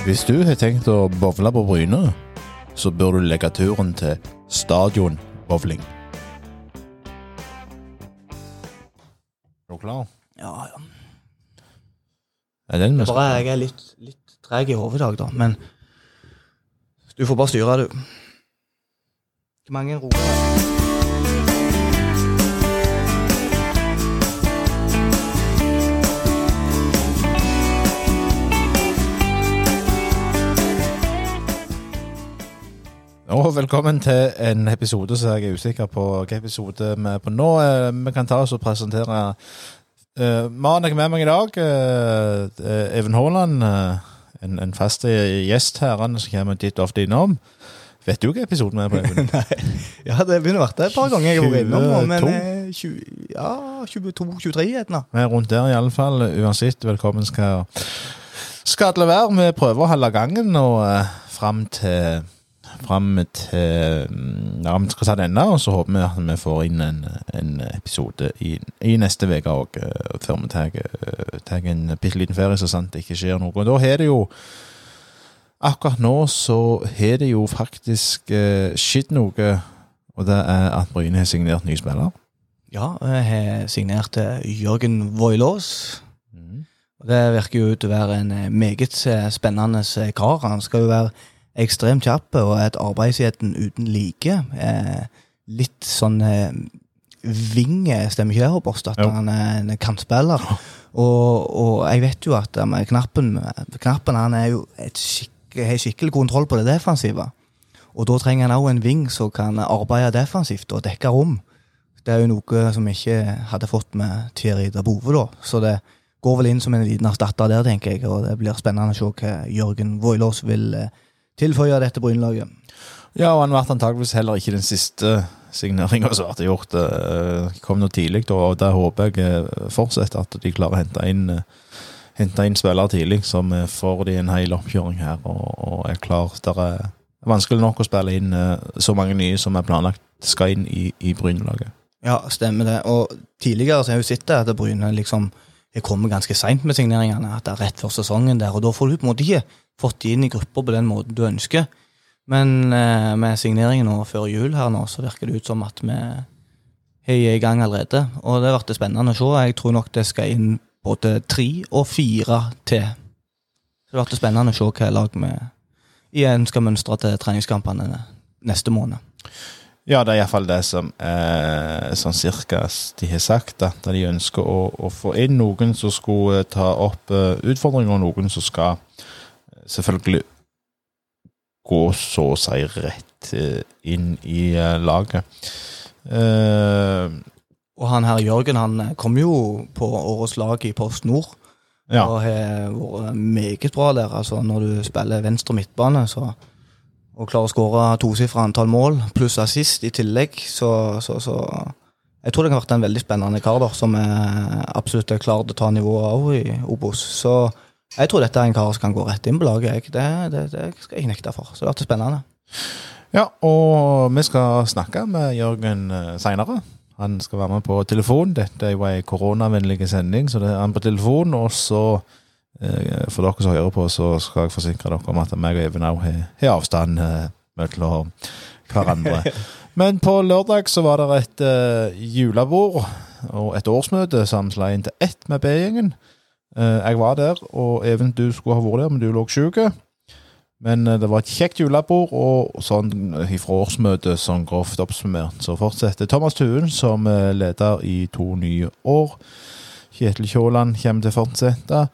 Hvis du har tenkt å bowle på Bryne, så bør du legge turen til Stadion Bowling. Er du klar? Ja, ja. Er den Det er bare jeg er litt, litt treg i hodet i dag, da. Men du får bare styre, du. Hvor mange roer Og velkommen til en episode som jeg er usikker på hvilken episode vi er på nå. Eh, Vi kan ta oss og presentere uh, Maren er ikke med meg i dag. Uh, Even Haaland, uh, en, en fast gjest her, han som kommer dit ofte innom. Vet du hvilken episode vi er på? Even? Ja, det begynner å være et par ganger jeg har vært innom men 22. 20, ja, 22-23 gjerne. Vi er rundt der i alle fall. Uansett, velkommen skal skal alle være. Vi prøver å holde gangen og uh, fram til Fram til mm, Ja, vi skal ta denne, og så håper vi at vi får inn en, en episode i, i neste uke òg, før vi tar eh, en bitte liten ferie, så sant det ikke skjer noe. Og da har det jo Akkurat nå så har det jo faktisk eh, skjedd noe, og det er at Bryne har signert ny spiller. Ja, jeg har signert eh, Jørgen Voilås. Mm. Det virker jo ut til å være en eh, meget eh, spennende eh, kar. Han skal jo være ekstremt kjapp og et arbeidsheten uten like. Eh, litt sånn eh, ving, eh, stemmer ikke det, Robert? At Jo. han er en kantspiller. Og, og jeg vet jo at eh, med knappen, knappen han er jo et skikk, har skikkelig kontroll på det defensive. Og da trenger han òg en ving som kan arbeide defensivt og dekke rom. Det er jo noe som vi ikke hadde fått med Thierry Dabove, da. Så det går vel inn som en liten erstatter der, tenker jeg. Og det blir spennende å se hva Jørgen Voilås vil eh, tilføye dette Brynlaget. Ja, og han ble antageligvis heller ikke den siste signeringa som gjort. Det Kom nå tidlig, og der håper jeg fortsetter at de klarer å hente inn eh, Hente inn spillere tidlig, så får de en hel oppkjøring her og, og er klar. Det er vanskelig nok å spille inn eh, så mange nye som er planlagt skal inn i, i Bryne-laget. Ja, stemmer det. Og tidligere så har jeg jo sett det at Bryne liksom har kommet ganske seint med signeringene. At det er rett før sesongen der. Og da får du på en måte ikke fått de inn i grupper på den måten du ønsker. Men eh, med signeringen nå før jul her nå, så virker det ut som at vi er i gang allerede. Og det blir spennende å se. Jeg tror nok det skal inn både tre og fire til. Så det blir spennende å se hva lag vi igjen skal mønstre til treningskampene neste måned. Ja, det er iallfall det som eh, sånn cirka de har sagt, at de ønsker å, å få inn noen som skulle ta opp eh, utfordringer, og noen som skal eh, selvfølgelig gå så å si rett eh, inn i eh, laget. Eh, Og han her Jørgen han kom jo på årets lag i Post Nord. ja. Og har vært meget bra der. altså Når du spiller venstre midtbane så, og klarer å skåre tosifra antall mål, pluss assist i tillegg, så, så, så Jeg tror det kan vært en veldig spennende kar der, som er absolutt er klar til å ta nivået òg i Obos. Så jeg tror dette er en kar som kan gå rett inn på laget. Det, det, det skal jeg nekte for. Så det blir spennende. ja, og vi skal snakke med Jørgen uh, seinere. Han skal være med på telefon. Dette er jo ei koronavennlig sending, så det er han på telefon. Og så, eh, for dere som hører på, så skal jeg forsikre dere om at meg og Even òg har avstand eh, mellom hverandre. Men på lørdag så var det et eh, julebord og et årsmøte som slo inn til ett med B-gjengen. Eh, jeg var der, og Even, du skulle ha vært der, men du lå sjuk. Men eh, det var et kjekt julebord, og sånn ifra årsmøtet sånn grovt oppsummert. Så fortsetter Thomas Tuen som eh, leder i to nye år. Kjetil Kjåland kommer til å fortsette.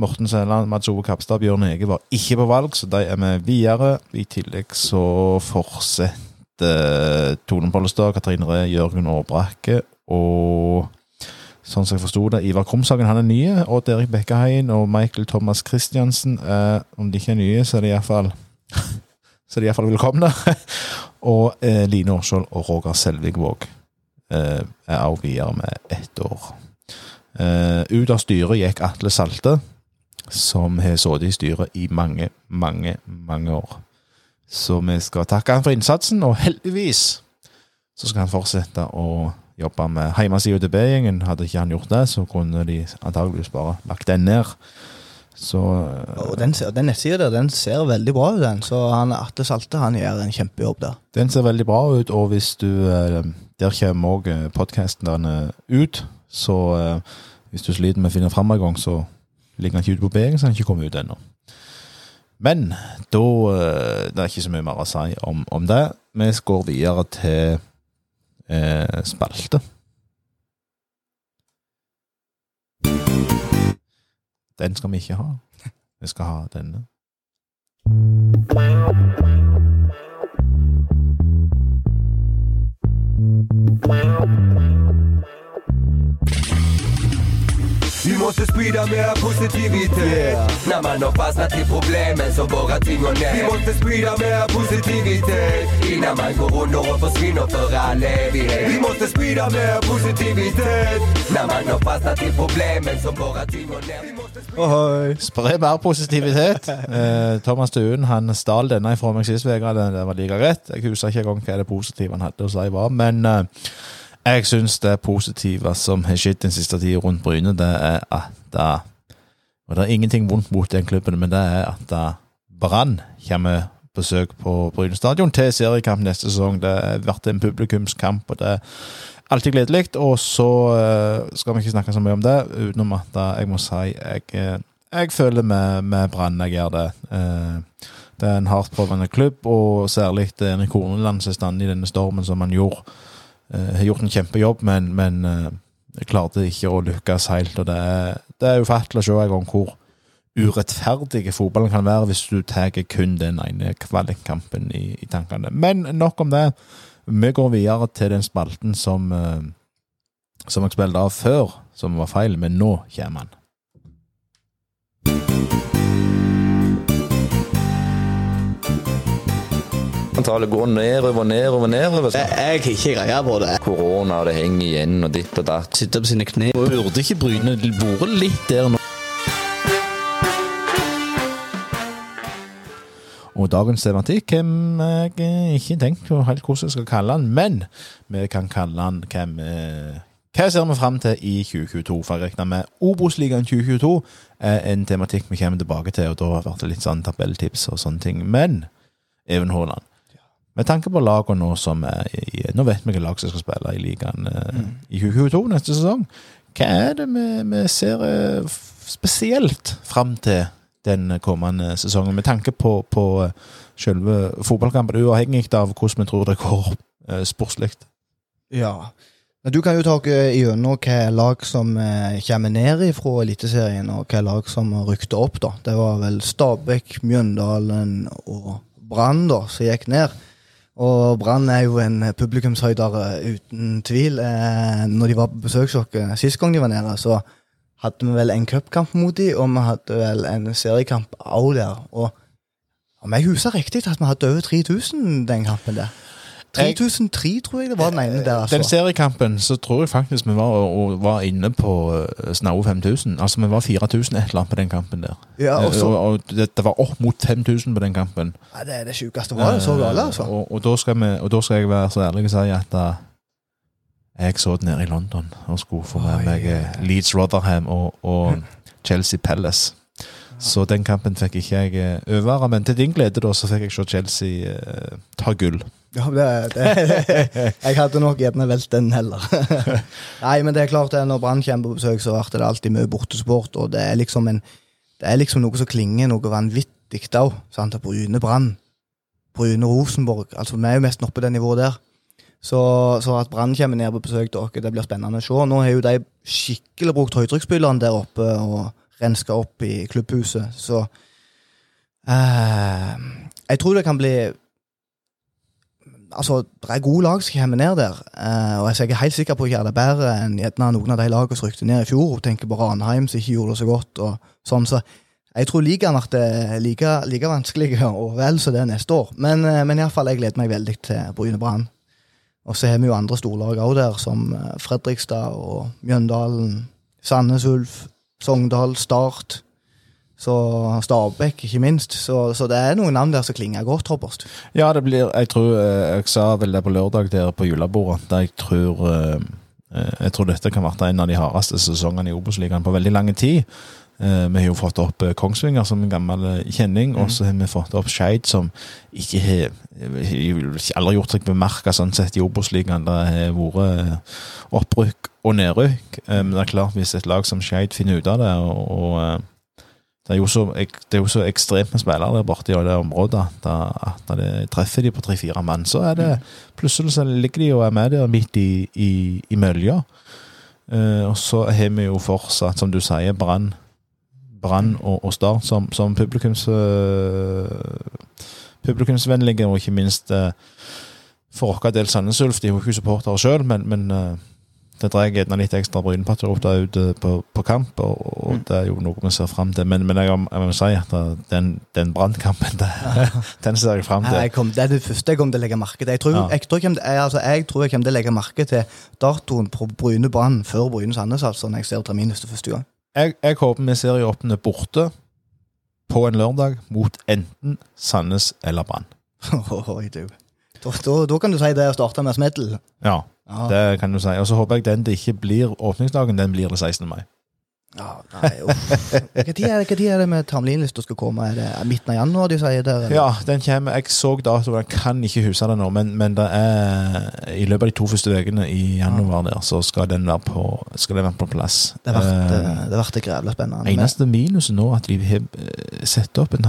Morten Sæland, Mats Ove Kapstad, Bjørn Ege var ikke på valg, så de er med videre. I tillegg så fortsetter Tone Pollestad, Katrine Ree, Jørgen Aarbrakke og Sånn som jeg forsto det, Ivar Krumshagen han er nye, og Derek Bekkeheien og Michael Thomas Christiansen eh, Om de ikke er nye, så er de iallfall Så er de iallfall velkomne. og eh, Line Årskjold og Roger Selvigvåg eh, er også videre med ett år. Eh, ut av styret gikk Atle Salte, som har sittet i styret i mange, mange, mange år. Så vi skal takke han for innsatsen, og heldigvis så skal han fortsette å jobbe med hjemmesida til B-gjengen. Hadde ikke han gjort det, så kunne de antageligvis bare lagt den ned. Så eh, Og den, ser- den nettsida der, den ser veldig bra ut, den. Så han, Atle Salte han gjør en kjempejobb der. den ser veldig bra ut, og hvis du eh, Der kommer òg podkastene ut, så eh, hvis du sliter med å finne fram en gang, så ligger han ikke ute på B-gjengen, så han ikke kommet ut ennå. Men da eh, Det er ikke så mye mer å si om, om det. Vi går videre til eh, spalte. Den skal vi ikke ha. Vi skal ha denne. Vi måste sprida mer positivitet När man har fastnat i problemen så bara och ner Vi måste sprida mer positivitet Innan man går under och försvinner för all evighet Vi måste sprida mer positivitet När man har fastnat i problemen så bara och ner Ohoi. Spre mer positivitet. Eh, Thomas Duen han stal denne fra meg sist uke. Det det var like rett. Jeg husker ikke engang hva det positive han hadde å si var. Men eh, jeg syns det positive som har skjedd den siste tida rundt Bryne, det er at det, Og det er ingenting vondt mot den klubben, men det er at Brann kommer besøk på Bryne stadion til seriekamp neste sesong. Det har vært en publikumskamp, og det er alltid gledelig. Og så eh, skal vi ikke snakke så mye om det, utenom at jeg må si jeg, eh, jeg føler med, med Brann, jeg gjør det. Eh, det er en hardtprøvende klubb, og særlig Erik Horneland som stand i denne stormen som han gjorde. Eh, har gjort en kjempejobb, men, men eh, jeg klarte ikke å lykkes helt. Og det er, det er ufattelig å se en gang hvor urettferdig fotballen kan være hvis du tar kun den ene kvalikkampen i, i tankene. Men nok om det. Vi går videre til den spalten som, eh, som jeg spilte av før, som var feil, men nå kommer han. Antallet går nedover, nedover, nedover. Jeg jeg har ikke greie på det. Korona, det henger igjen, og ditt og datt. Sitter på sine kne. Burde ikke Bryne vært litt der nå? Og dagens tematikk har jeg ikke tenkt på helt hvordan jeg skal kalle den, men vi kan kalle den hvem hva ser vi fram til i 2022? For jeg regner med Obos-ligaen 2022 er en tematikk vi kommer tilbake til, og da blir det litt sånn tabelltips og sånne ting. Men Even Haaland, med tanke på lagene nå som er i Nå vet vi hvilke lag som skal spille i ligaen mm. i 2022 neste sesong. Hva er det vi, vi ser eh, spesielt fram til den kommende sesongen, med tanke på, på eh, selve fotballkampen, uavhengig av hvordan vi tror det går sportslig? Ja. Du kan jo ta gjennom hva lag som kommer ned fra Eliteserien, og hva lag som rykte opp. da. Det var vel Stabæk, Mjøndalen og Brann som gikk ned. Og Brann er jo en publikumshøydere uten tvil. Eh, når de var på besøk hos sist gang de var nede, så hadde vi vel en cupkamp mot dem, og vi hadde vel en seriekamp òg der. Og om jeg husker riktig, at vi hadde over 3000 den kampen der. 3003, tror jeg det var den ene der. altså. Den seriekampen så tror jeg faktisk vi var, og, var inne på uh, snaue 5000. Altså vi var 4000 et eller annet på den kampen der. Ja, og så- og, og det, det var opp mot 5000 på den kampen. Ja, det er det sjukeste. Var det så galt, altså? Eh, Og, og, da vi, og da skal jeg være så ærlig og si at uh, jeg så det nede i London og skulle få med meg eh. Leeds Rotherham og, Chelsea Palace. Så den kampen fikk ikke jeg eh, overvære, men til din glede da så fikk jeg se Chelsea eh, ta gull. Ja, det, det, jeg hadde nok gjerne valgt den heller. Nei, men det er klart det, når Brann kommer på besøk, så blir det alltid mye bortesport. Og det er liksom en det er liksom noe som klinger noe vanvittig òg. Bryne Brann. Bryne Rosenborg. altså Vi er jo mest oppe på det nivået der. Så, så at Brann kommer ned på besøk til dere, det blir spennende å se. Nå har jo de skikkelig brukt høytrykksspillerne der oppe og renska opp i klubbhuset, så eh, Jeg tror det kan bli Altså, det er gode lag som kommer ned der, eh, og jeg er helt sikker på gjøre det bedre enn noen av de lagene som rykte ned i fjor. Tenker på Ranheim, som ikke gjorde det så godt. og sånn, så Jeg tror ligaen blir like, like vanskelig og vel som det er neste år. Men, eh, men iallfall, jeg gleder meg veldig til Bryne Brann. Og så har vi jo andre storlag òg der, som eh, Fredrikstad og Mjøndalen, Sandnes Ulf, Sogndal, Start. Så Stabæk, ikke minst. Så, så det er noen navn der som klinger godt, Robert. Ja, det blir Jeg tror eh, Jeg sa vel det på lørdag der på julebordet. Der jeg tror eh, eh, Jeg tror dette kan være en av de hardeste sesongene i Obos-ligaen på veldig lang tid. Vi har jo fått opp Kongsvinger som en gammel kjenning, og så har vi fått opp Skeid, som ikke har aldri gjort seg bemerka sånn sett i Obos-ligaen. Det har vært opprykk og nedrykk. Men det er klart, hvis et lag som Skeid finner ut av det, og, det er, jo så, det er jo så ekstremt med spillere der borte i det området da- at det treffer de på tre-fire mann, så er det plutselig så ligger de og er med der midt i, i, i mølja. Uh, og så har vi jo fortsatt, som du sier, Brann Brann og, og Start som, som publikums, uh, publikumsvennlige, og ikke minst uh, for vår del Sandnes Ulf. De er jo ikke supportere sjøl, men, men eh, drar jeg gjerne litt ekstra brynepatrioter ut eh, på, på kamp, og, og det er jo noe vi ser fram til. Men, men jeg, jeg må si at eh, den, den brannkampen, den ser jeg fram til. Jeg kom, det er det første jeg kommer til å legge merke til. Jeg tror Ja. jeg, tror jeg, altså, jeg tror jeg kommer til å legge merke til datoen på Bryne Brann før Bryne Sandnes, altså, når jeg ser terminliste første gang. Jeg, jeg håper vi serieåpner borte på en lørdag mot enten Sandnes eller Brann. Da, da, da kan du si det å starte med smedel. Ja, Ja. det kan du si. Og så håper jeg den det ikke blir åpningsdagen, den blir det 16. mai. Ja, nei, uff. Hva tid er det, hva tid er det med terminlista skal komme? Er det midten av januar de sier der? eller? Ja, den kommer. Jeg så datoen, jeg kan ikke huske det nå, men, men det er i løpet av de to første ukene i januar der, så skal den være på, skal den være på plass. Det har vært, Eh, eh, det grævlig spennende. Eneste minuset nå at de har satt opp en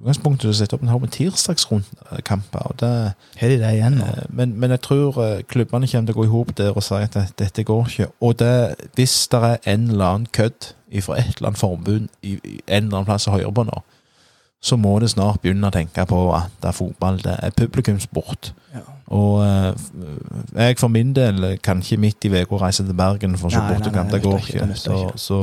utgangspunktet sette opp en haug med tirsdagsrundkamper. og det Har de det igjen nå? Eh, Men, men jeg tror eh, klubbene kommer til å gå i hop der og si at dette går ikke. Og det, hvis det er en eller annen kødd fra et eller annet forbund i, en eller annen plass å høre på nå, så må det snart begynne å tenke på at det er fotball, det er publikumssport. Ja. Og eh, jeg for min del kan ikke midt i uka reise til Bergen for å se bortekamp. det går ikke. Så, så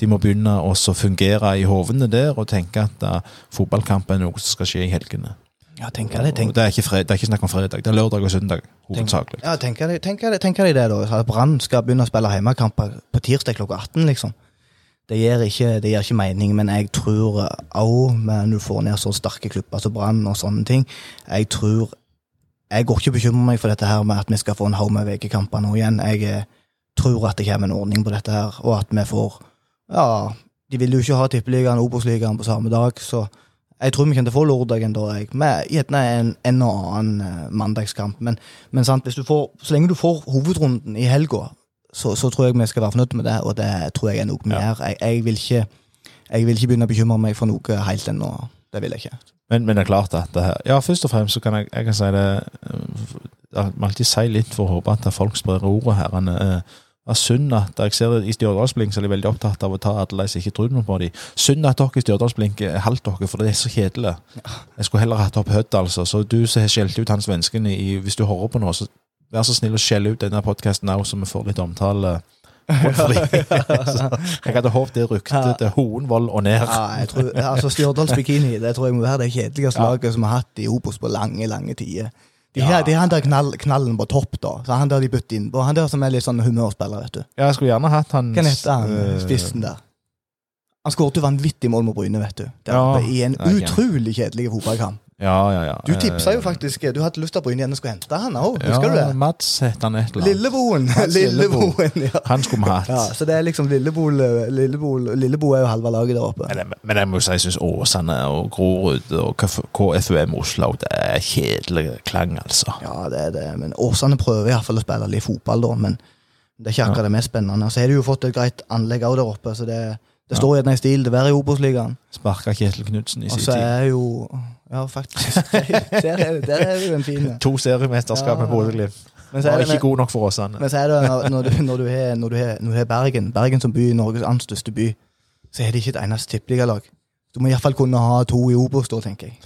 de må begynne å fungere i hovene der og tenke at uh, fotballkamp er noe som skal skje i helgene. Ja, tenker det. tenker. Det, er ikke fred, det er ikke snakk om fredag, det er lørdag og søndag hovedsakelig. ja, tenker jeg, tenker tenker jeg det, da. Brann skal begynne å spille hjemmekamper på tirsdag klokka 18, liksom. Det gir ikke, det gir ikke mening, men jeg tror òg når du får ned så sterke klubber som Brann og sånne ting Jeg tror Jeg går ikke og bekymrer meg for dette her med at vi skal få en haug med VG-kamper nå igjen. Jeg eh, tror at det kommer en ordning på dette her, og at vi får Ja, de vil jo ikke ha Tippeligaen og Obos-ligaen på samme dag, så jeg tror vi å få lørdagen da, jeg. Med gjerne en, en og annen eh, mandagskamp. Men, men sant, får, så lenge du får hovedrunden i helga, så, så tror jeg vi skal være fornøyd med det, og det tror jeg er noe mer. Ja. Jeg, jeg, vil ikke, jeg vil ikke begynne å bekymre meg for noe helt ennå. Det vil jeg ikke. Men, men det er klart at det her Ja, først og fremst så kan jeg, jeg kan si det Man Jeg alltid si litt for å håpe at folk sprer ordet her. Eh, er synd at jeg ser det I Stjørdalsblink er de veldig opptatt av å ta alle de som ikke tror noe på dem. Synd at dere i Stjørdalsblink er halvt dere, for det er så kjedelig. Jeg skulle heller hatt opp Hødd, altså. Så du som har skjelt ut han svensken i Hvis du hører på nå, så vær så snill å skjelle ut denne podkasten òg, så vi får litt omtale. Jeg hadde håpet det ryktet til Hoenvoll og ned. Ja, tror, altså Stjørdals Bikini det tror jeg må være det kjedeligste Ja. laget som har hatt i Obos på lange lange tider. De Ja. her, de han der knall, knallen på topp, da. Så han der de bytter inn på. Han der som er litt sånn humørspiller, vet du. Ja, jeg skulle gjerne hatt han Hva heter han øh... spissen der? Han skåret vanvittig mål mot Bryne, vet du. Der Ja, oppe I en utrolig kjedelig fotballkamp. Ja, ja, ja. Du tipsa jo Eh, faktisk Du hadde lyst til at Bryne og skulle hente han òg, husker du det? Mats het han et eller annet. Lilleboen! Lilleboen, ja. Han skulle vi hatt. ja. Så det er liksom Lillebo Lillebo, er jo halve laget der oppe. Men, men jeg må si jeg syns Åsane og Grorud og KFUM Oslo det er kjedelig klang, altså. Ja, det er det. Men Åsane prøver iallfall å spille litt fotball, da. Men det er ikke akkurat det mest spennende. Så har de jo fått et greit anlegg òg der oppe, så det, det står gjerne i stil Det være i Obos-ligaen. Sparka Kjetil Knutsen i sin tid. Og så er jo Ja, faktisk. Der er, der er det jo en fin To seriemesterskap med. Bodø-Glimt. Men så Var det, ikke god nok for Åsane. men så er det når, du, når, du har, når, du har, når du har Bergen Bergen som by, Norges annen største by, så er det ikke et eneste tippeligalag. Du må iallfall kunne ha to i Obos, da, tenker jeg.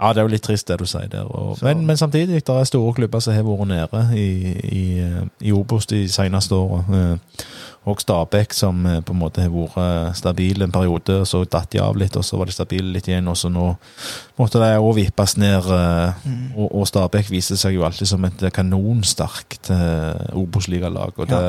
Ja, det er jo litt trist det du sier der. Og, men, men samtidig, det er store klubber som har vært nede i, i, i Obos de seneste årene. Og Stabæk, som eh, på en måte har vært stabil en periode, så datt de av litt, og så var de stabile litt igjen, og så nå måtte de òg vippes ned. eh, Mm. Og, og Stabæk viser seg jo alltid som et kanonsterkt Obos-ligalag, og det,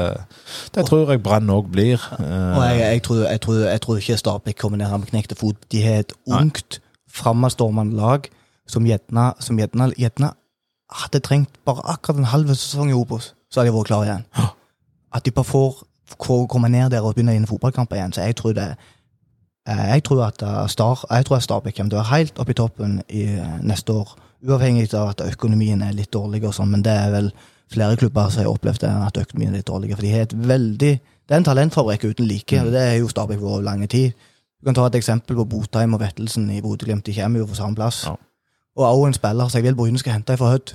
det tror jeg Brann òg blir. eh, Og jeg, jeg, tror, jeg, tror, jeg tror ikke Stabæk kommer ned med knekte fot. De har et ungt, framadstormende lag som gjerne som gjerne- gjerne hadde trengt bare akkurat en halv sesong i Obos, så hadde de vært klare igjen. At de bare får komme ned der og begynne inn fotballkamper igjen. Så jeg tror det eh, jeg tror at eh, Star, jeg tror at Stabæk kommer til å være helt oppe i toppen i eh, neste år. Uavhengig av at økonomien er litt dårlig, og sånn, men det er vel flere klubber som har opplevd at økonomien er litt dårlig. For de har et veldig Det er en talentfabrikk uten like, og det er jo Stabæk vært over lang tid. Du kan ta et eksempel på Botheim og Vettelsen i Bodø-Glimt. De kommer jo fra samme plass. Ja. Og også en spiller som jeg vil Bryne skal hente fra Hødd.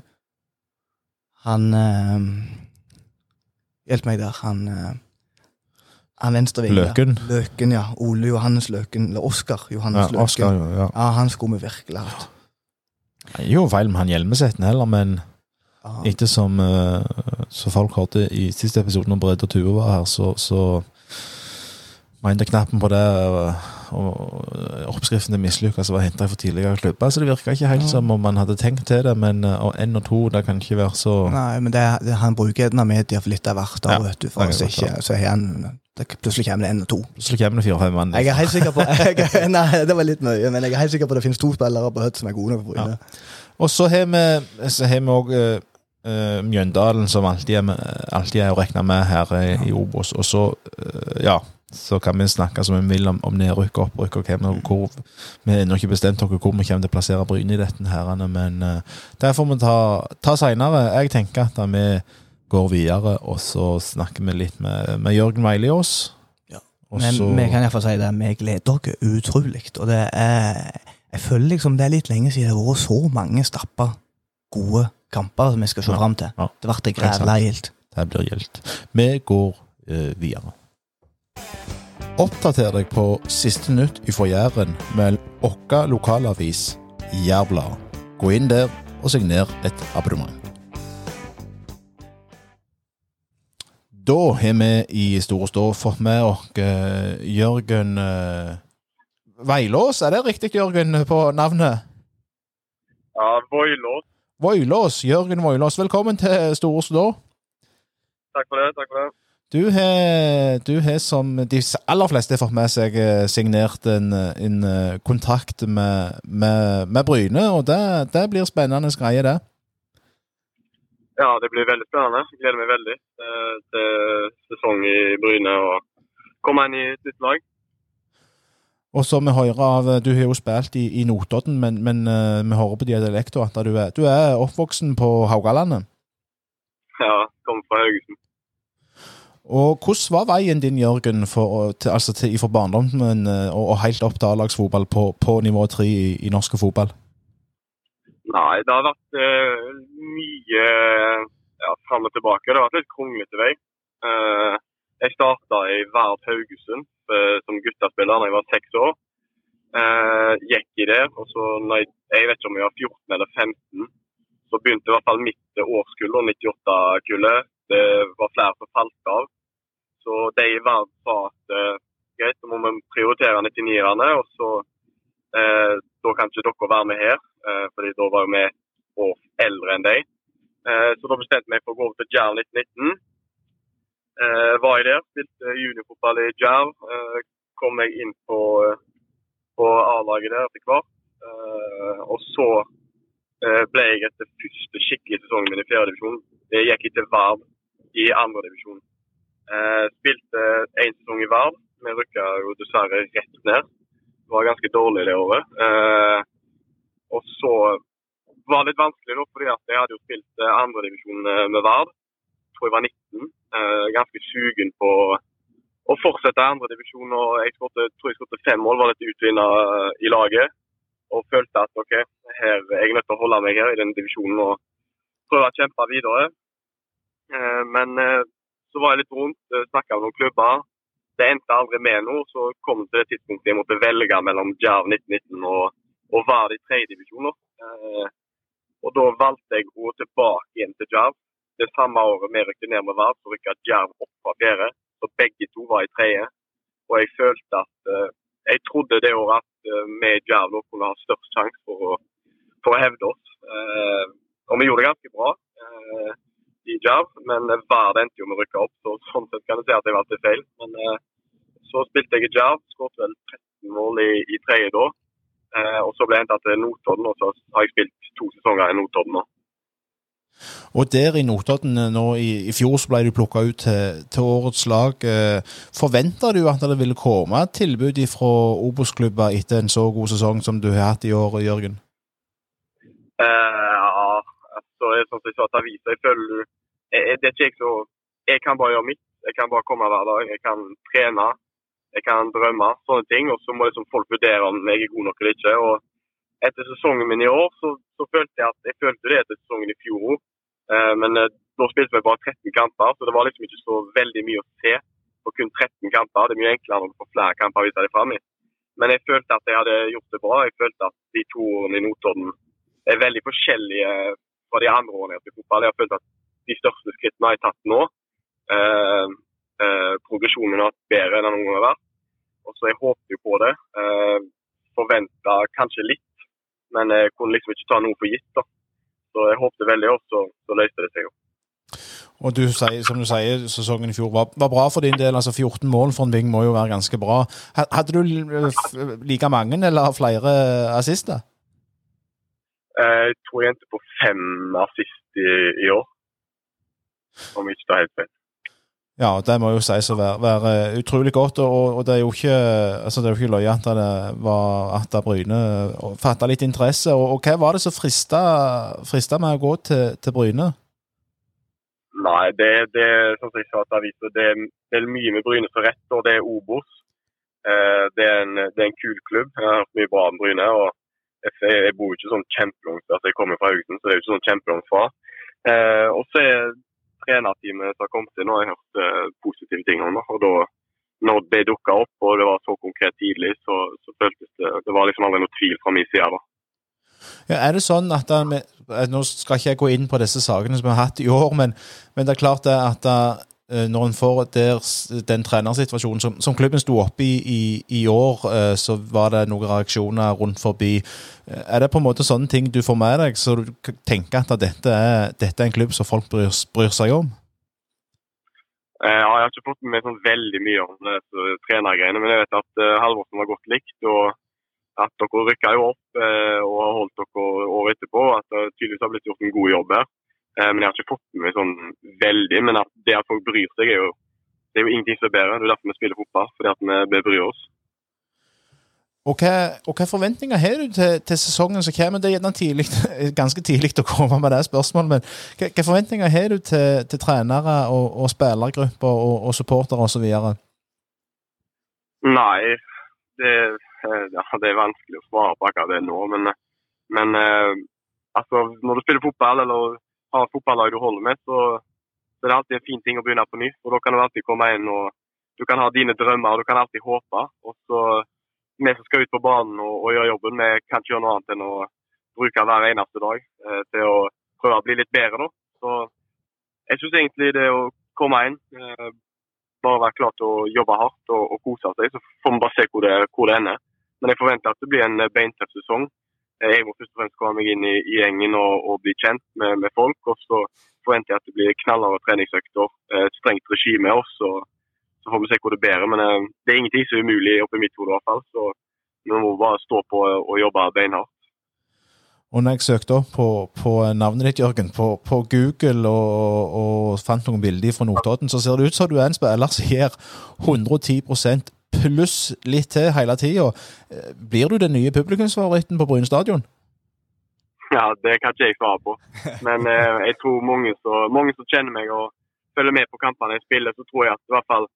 Han øh, Hjelp meg der. Han eh, han venstrevingen. Løken. Løken, ja. Ole Johannes Løken. Eller Oskar Johannes Ja, Løken. Oscar, ja. Ja, han skulle vi virkelig hatt. Er jo feil med han Hjelmesetten heller, men Aha. ettersom uh, så folk hørte i siste episode når Brede og Tuve var her, så, så mente knappen på det og, oppskriften oppskriften til som var henta fra tidligere klubber. Så det virka ikke helt Ja. som om man hadde tenkt til det, men uh, og én og to, det kan ikke være så Nei, men det, er- det, han bruker av media for litt av hvert. Ja, vet du, for oss så, ikke, så har han det, Plutselig kommer det én og to. Plutselig kommer det fire-fem mann. Jeg er helt sikker på jeg, er- Nei, det var litt mye, men jeg er helt sikker på at det finnes to spillere på Hødd som er gode nok for Bryne. Og så har vi så har vi òg Mjøndalen, som alltid er, alltid er å regne med her i, i Obos. Og så, uh, ja, så kan vi snakke som vi vil om, om nedrykk og opprykk og hvem hvor Vi har ennå ikke bestemt oss hvor vi kommer til å plassere Bryne i dette, herrene, men uh, det får vi ta, ta seinere. Jeg tenker at vi går videre, og så snakker vi litt med, med Jørgen Veiliås. Ja. Men vi kan iallfall si det, vi gleder oss utrolig. Og det er Jeg føler liksom det er litt lenge siden det har vært så mange stappa gode kamper som vi skal se Ja, fram til. ja. Det ble grævla gildt. Det blir gildt. Vi går uh, videre. Oppdater deg på siste nytt ifra Jæren med Okka lokalavis Jærbladet. Gå inn der og signer et abonnement. Da har vi i Store Stå fått med oss eh, Jørgen eh, Veilås. Er det riktig, Jørgen, på navnet? Ja, Voilås. Voilås. Jørgen Voilås. Velkommen til Store Stå. Takk for det. takk for det. Du har, du har som de aller fleste fått med seg eh, signert en, en kontakt med, med, med Bryne, og det, det blir spennende greie, det. Ja, det blir veldig spennende. Jeg gleder meg veldig eh, til sesong i Bryne og komme inn i et nytt lag. Og så vi hører av Du har jo spilt i, i Notodden, men, men eh, vi hører på dialekten at du er, du er oppvoksen på Haugalandet. Ja, kommer fra Haugesund. Og hvordan var veien din, Jørgen, for, til, altså til, fra barndommen eh, og, og helt opp til A-lagsfotball på, på nivå tre i, i norsk fotball? Nei, det har vært uh, mye ja, fram og tilbake. Det har vært litt kronglete vei. Uh, jeg starta i Verd Haugesund uh, som guttespiller da jeg var seks år. Gikk i det, og så når jeg, jeg vet ikke om jeg var 14 eller 15, så begynte i hvert fall mitt årskull, 98-kullet. Det var flere som falt av. Så de i Vard sa at eh, greit, så må vi prioritere 99-erne, og så eh, da kan ikke dere være med her. Eh, fordi da var vi år eldre enn de. Eh, så da bestemte meg for å gå over til Jarl 1919. Eh, var jeg der, spilte juniorfotball i Jarl. Eh, kom jeg inn på, på A-laget der etter hvert. Og så ble jeg etter første skikkelige sesongen min i fjerdedivisjon. Jeg gikk etter Vard i andredivisjon. Eh, spilte én sesong i Vard. Vi rykka jo dessverre rett ned. Det var ganske dårlig det året. Eh, og så var det litt vanskelig, da, fordi jeg hadde jo spilt eh, andredivisjon eh, med. Jeg tror jeg var 19. Eh, ganske sugen på å fortsette andredivisjon. Jeg skårte- tror jeg skåret fem mål, var litt utvinna i laget. Og følte at ok, her, jeg er nødt til å holde meg her i den divisjonen og prøve å kjempe videre. Eh, men eh, så var jeg litt rundt, uh, snakka med noen klubber. Det endte aldri med noe. Så kom det til det tidspunktet jeg måtte velge mellom Jerv 1919 og, og Vard i tredjedivisjon. Eh, og da valgte jeg å tilbake igjen til Jerv. Det samme året vi rykket ned med Vard, så rykka Jerv opp fra fjerde. Så begge to var i tredje. Og jeg følte at eh, Jeg trodde det året at eh, vi i Jerv nå kunne ha størst sjanse for, å- for å hevde oss. Eh, og vi gjorde det ganske bra. Eh, i Djerv, men Vard endte jo med å rykke opp, så sånn sett kan jeg si at jeg valgte feil. Men eh, så spilte jeg i Djerv, skåret vel 13 mål i, i tredje da. Eh, og så ble jeg henta til Notodden, og så har jeg spilt to sesonger i Notodden nå. Og der i Notodden eh, nå i, i fjor så ble du plukka ut til, til årets lag. Eh, Forventa du at det ville komme et tilbud fra Obos-klubber etter en så god sesong som du har hatt i år, Jørgen? Eh, ja, som jeg sa til avisa, jeg føler du jeg- Det er ikke jeg så Jeg kan bare gjøre mitt. Jeg kan bare komme hver dag. Jeg kan trene. Jeg kan drømme. Sånne ting. Og så må liksom folk vurdere om jeg er god nok eller ikke. Og etter sesongen min i år, så, så følte jeg at jeg følte det etter sesongen i fjor òg. Eh, men eh, nå spilte vi bare 13 kamper, så det var liksom ikke så veldig mye å se på kun 13 kamper. Det er mye enklere du får flere kamper å vise deg fram i. Men jeg følte at jeg hadde gjort det bra. Jeg følte at de to årene i Notodden er veldig forskjellige fra de andre årene jeg har fotball. Jeg har følt at de største skrittene har jeg tatt nå. Eh, eh, progresjonen har vært bedre enn den noen gang har vært. Og så Jeg håpet jo på det. Eh, Forventa kanskje litt, men jeg kunne liksom ikke ta noe for gitt. da. Så jeg håpte veldig, og så, så løste det seg jo. Og du sier, som du sier, sesongen i fjor var, var bra for din del. altså 14 mål for en Bing må jo være ganske bra. Ha- Hadde du like mange eller flere assister? Eh, Jeg tror jeg endte på fem assist i, i år. Om ikke tar helt feil. Ja, det må jo sies å være, være utrolig godt. Og, og det er jo ikke altså det er jo ikke løye at det var at Bryne fatta litt interesse. Og, og hva var det som frista, frista med å gå til, til Bryne? Nei, det, det som jeg sa det, det er mye med Bryne som rett, og det er Obos. Eh, det, er en, det er en kul klubb. Jeg har hørt mye bra om Bryne. og jeg, jeg bor jo ikke sånn kjempelangt altså jeg kommer fra Haugesund, så det er jo ikke sånn kjempelangt fra. Eh, og så er trenerteamet som har kommet inn, og jeg har hørt eh, positive ting om det. Og da når det dukka opp, og det var så konkret tidlig, så, så føltes det Det var liksom aldri noe tvil fra min side. da. Ja, er det sånn at da, eh, Nå skal ikke jeg gå inn på disse sakene som vi har hatt i år, men, men det er klart at eh, når en får der, den trenersituasjonen som, som klubben sto oppe i i, i år, eh, så var det noen reaksjoner rundt forbi. Eh, Er det på en måte sånne ting du får med deg, så du tenker at dette er, dette er en klubb som folk bryr, bryr seg om? Eh, ja, jeg har ikke fått med sånn veldig mye om det trenergreiene, men jeg vet at uh, Halvorsen var godt likt. og at dere rykka jo opp eh, og har holdt dere året etterpå. At det tydeligvis har blitt gjort en god jobb her. Eh, men jeg har ikke fått med meg sånn veldig. Men at det at folk bryr seg, er jo, det er jo ingenting som er bedre. Det er derfor vi spiller fotball. Fordi at vi, bryr oss. Og hva, og hva forventninger har du til, til sesongen som kommer? Det er gjerne tidlig, ganske tidlig å komme med det spørsmålet, men hva, hva forventninger har du til, til trenere og, og spillergrupper og, og supportere osv.? Nei, det, eh, ja, det er vanskelig å svare på akkurat det nå. Men, men eh, altså, når du spiller fotball eller har fotballag du holder med, så, så er det alltid en fin ting å begynne på nytt. Og da kan du alltid komme inn og du kan ha dine drømmer, og du kan alltid håpe. Og så vi som skal ut på banen og, og gjøre jobben, vi kan ikke gjøre noe annet enn å bruke hver eneste dag eh, til å prøve å bli litt bedre. da. Så jeg syns egentlig det å komme inn, eh, bare være klar til å jobbe hardt og, og kose seg, så får vi bare se hvor det, hvor det ender. Men jeg forventer at det blir en beintøff sesong. Jeg må først og fremst komme meg inn i, i gjengen og, og bli kjent med, med folk. Og så forventer jeg at det blir knallharde treningsøkter, eh, et strengt regime. Og så, så får vi se hvor det bærer. Men eh, det er ingenting som er umulig oppi mitt hode i hvert fall. Så vi må bare stå på og jobbe beinhardt. Og når jeg søkte opp på, på navnet ditt, Jørgen, på, på Google og, og fant noen bilder fra Notodden, så ser det ut som du er en spiller som gir 110 pluss litt til hele tida. Blir du den nye publikumsfavoritten på Bryne stadion? Ja, det kan ikke jeg svare på. Men eh, jeg tror mange som, mange som kjenner meg og følger med på kampene jeg spiller, så tror jeg at i hvert fall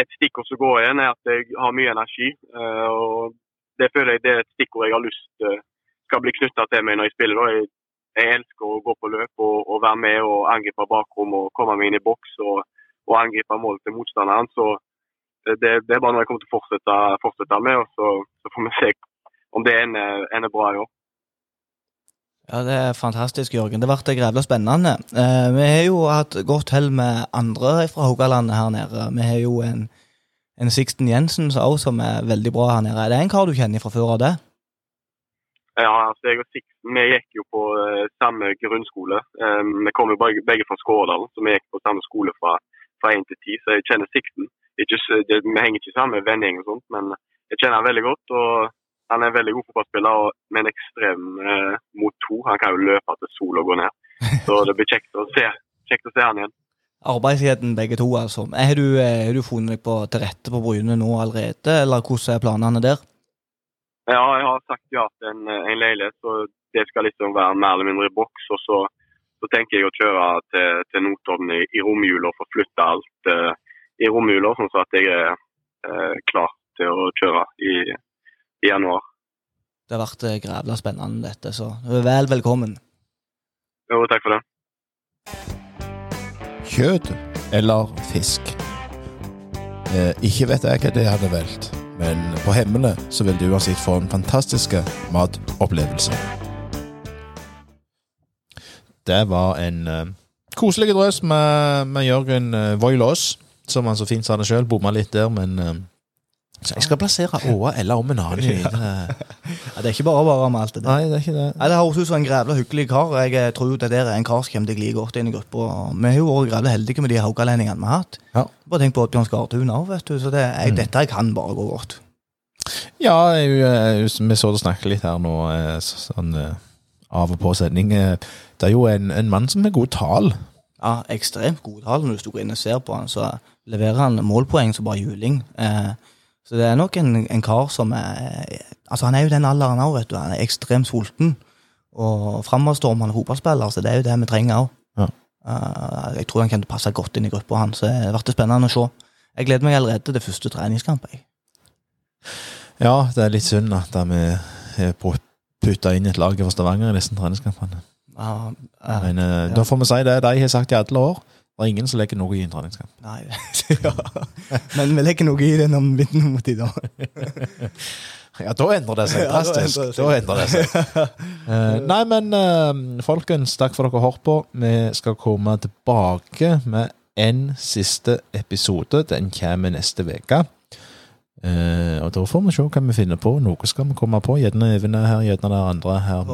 et stikkord som går igjen, er at jeg har mye energi. Eh, og det føler jeg det er et stikkord jeg har lyst eh, skal bli knytta til meg når jeg spiller. Da. Jeg, jeg elsker å gå på løp og, og være med og angripe bakrom og komme meg inn i boks og, og angripe målet til motstanderen. Så det, det er bare noe jeg kommer til å fortsette, fortsette med, og så, så får vi se om det ender, ender bra i år. Ja, Det er fantastisk, Jørgen. Det ble grevla spennende. Eh, vi har jo hatt godt hell med andre fra Haugalandet her nede. Vi har jo en, en Sixten Jensen også som er veldig bra her nede. Er det en kar du kjenner fra før av det? Ja, altså jeg og Sixten vi gikk jo på eh, samme grunnskole. Eh, vi kom jo begge, begge fra Skårdalen, så vi gikk på samme skole fra, fra 1 til 10, så jeg kjenner Sixten. Ikke, det, vi henger ikke sammen med vennegjeng og sånt, men jeg kjenner han veldig godt. og Han er en veldig god fotballspiller og med en ekstrem eh, motor. Han kan jo løpe til sola går ned. Så det blir kjekt å se, kjekt å se han igjen. Arbeidsgjeden begge to, altså. Har du, eh, du funnet deg på, til rette på Bryne nå allerede, eller hvordan er planene der? Ja, jeg har sagt ja til en, en leilighet, så det skal liksom være mer eller mindre i boks. Og så, så tenker jeg å kjøre til, til Notodden i, i romjula og få flytta alt eh, i romjula, sånn at jeg er eh, klar til å kjøre i, i januar. Det har vært eh, grævla spennende, dette, så du er vel velkommen. Jo, takk for det. Kjøtt eller fisk? Eh, ikke vet jeg hva det hadde valgt, men på Hemmene så vil du uansett få en fantastisk matopplevelse. Det var en eh, koselig drøs med, med Jørgen uh, Voilås, som han så fint sa det sjøl. Bomma litt der, men eh, så jeg skal plassere Åa eller om en annen. i det. Ja, det er ikke bare bare med alt det der. Nei, det er ikke det. Nei, Det høres ut som en grævla hyggelig kar. Jeg tror jo det der er en kar som kommer deg like godt inn i gruppa. Vi har jo vært grævla heldige med de haugalendingene vi har hatt. Ja. Bare tenk på Oddbjørn Skartun òg, vet du. Så det, jeg, Mm. dette kan bare gå godt. Ja, jeg, jeg, vi så det snakke litt her nå, eh, sånn eh, av og på sending. Eh, Det er jo en, en mann som har god tall. Ja, ekstremt god tall. Når du går inn og ser på han, så leverer han målpoeng som bare juling. Eh, så det er nok en, en kar som er Altså, han er jo den alderen òg, vet du. Han er ekstremt sulten. Og framadstormende fotballspiller, så det er jo det vi trenger òg. Ja. jeg tror han kan passe godt inn i gruppa hans. så Det blir spennende å se. Jeg gleder meg allerede til det første treningskamp. Jeg. Ja, det er litt synd at vi har putta inn et lag fra Stavanger i disse treningskampene. Ja, uh, Men uh, ja. da får vi si det de har sagt i alle år. Det er ingen som legger noe i en treningskamp. Nei, ja. Men vi legger noe i det når vi vinner mot dem, da. Ja, da endrer det seg Ja, drastisk. seg. da endrer det seg. uh, nei, men uh, folkens, takk for dere har hørt på. Vi skal komme tilbake med en siste episode. Den kommer neste uke. Eh, og da får vi se hva vi finner på. Noe skal vi komme på. Gjerne Even er her, gjerne det andre her.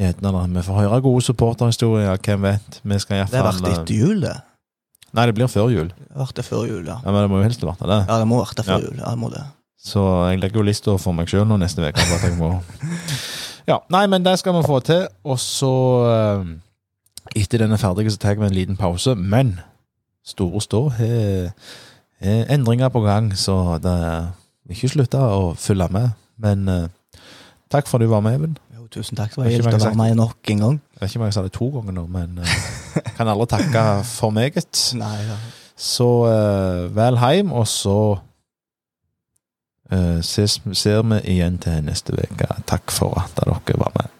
Gjerne det. Vi får høre gode supporterhistorier, hvem vet. Vi skal Det har vært iallfall etter jul, det. Nei, det blir før jul. Det det før jul, ja. Ja, Men det må jo helst ha vært det. Ja, det må være før Ja. jul. Ja, det må det. Så jeg legger jo lista for meg sjøl nå neste uke. Ja, nei, men det skal vi få til. Og så, eh, etter den er ferdig, så tar vi en liten pause. Men Store Stå har har endringer på gang, så det er ikke slutta å følge med. Men eh, takk for at du var med, Even. Jo, tusen takk. Det var helt å være med nok en gang. Jeg vet ikke om jeg sa det to ganger nå, men eh, kan aldri takke for meget. Nei, ja. Så eh, vel heim, og så eh, ses, ser vi igjen til neste uke. Takk for at dere var med.